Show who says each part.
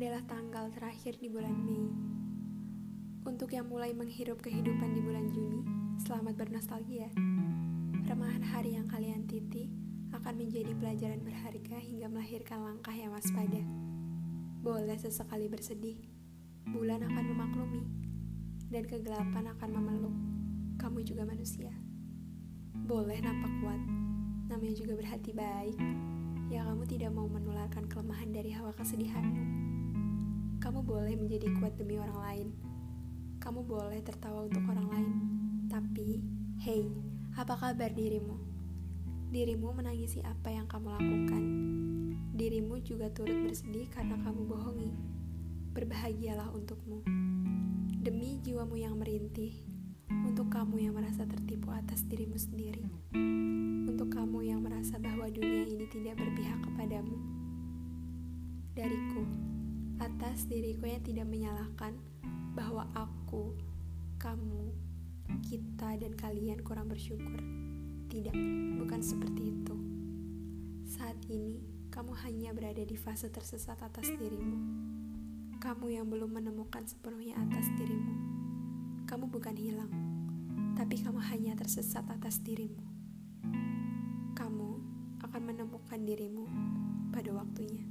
Speaker 1: tanggal terakhir di bulan Mei. Untuk yang mulai menghirup kehidupan di bulan Juni, selamat bernostalgia. Remahan hari yang kalian titi akan menjadi pelajaran berharga hingga melahirkan langkah yang waspada. Boleh sesekali bersedih, bulan akan memaklumi, dan kegelapan akan memeluk. Kamu juga manusia. Boleh nampak kuat, namanya juga berhati baik ya kamu tidak mau menularkan kelemahan dari hawa kesedihanmu. Kamu boleh menjadi kuat demi orang lain. Kamu boleh tertawa untuk orang lain. Tapi, hey, apa kabar dirimu? Dirimu menangisi apa yang kamu lakukan. Dirimu juga turut bersedih karena kamu bohongi. Berbahagialah untukmu. Demi jiwamu yang merintih, untuk kamu yang merasa tertipu atas dirimu sendiri untuk kamu yang merasa bahwa dunia ini tidak berpihak kepadamu. Dariku, atas diriku yang tidak menyalahkan bahwa aku, kamu, kita, dan kalian kurang bersyukur. Tidak, bukan seperti itu. Saat ini, kamu hanya berada di fase tersesat atas dirimu. Kamu yang belum menemukan sepenuhnya atas dirimu. Kamu bukan hilang, tapi kamu hanya tersesat atas dirimu akan menemukan dirimu pada waktunya.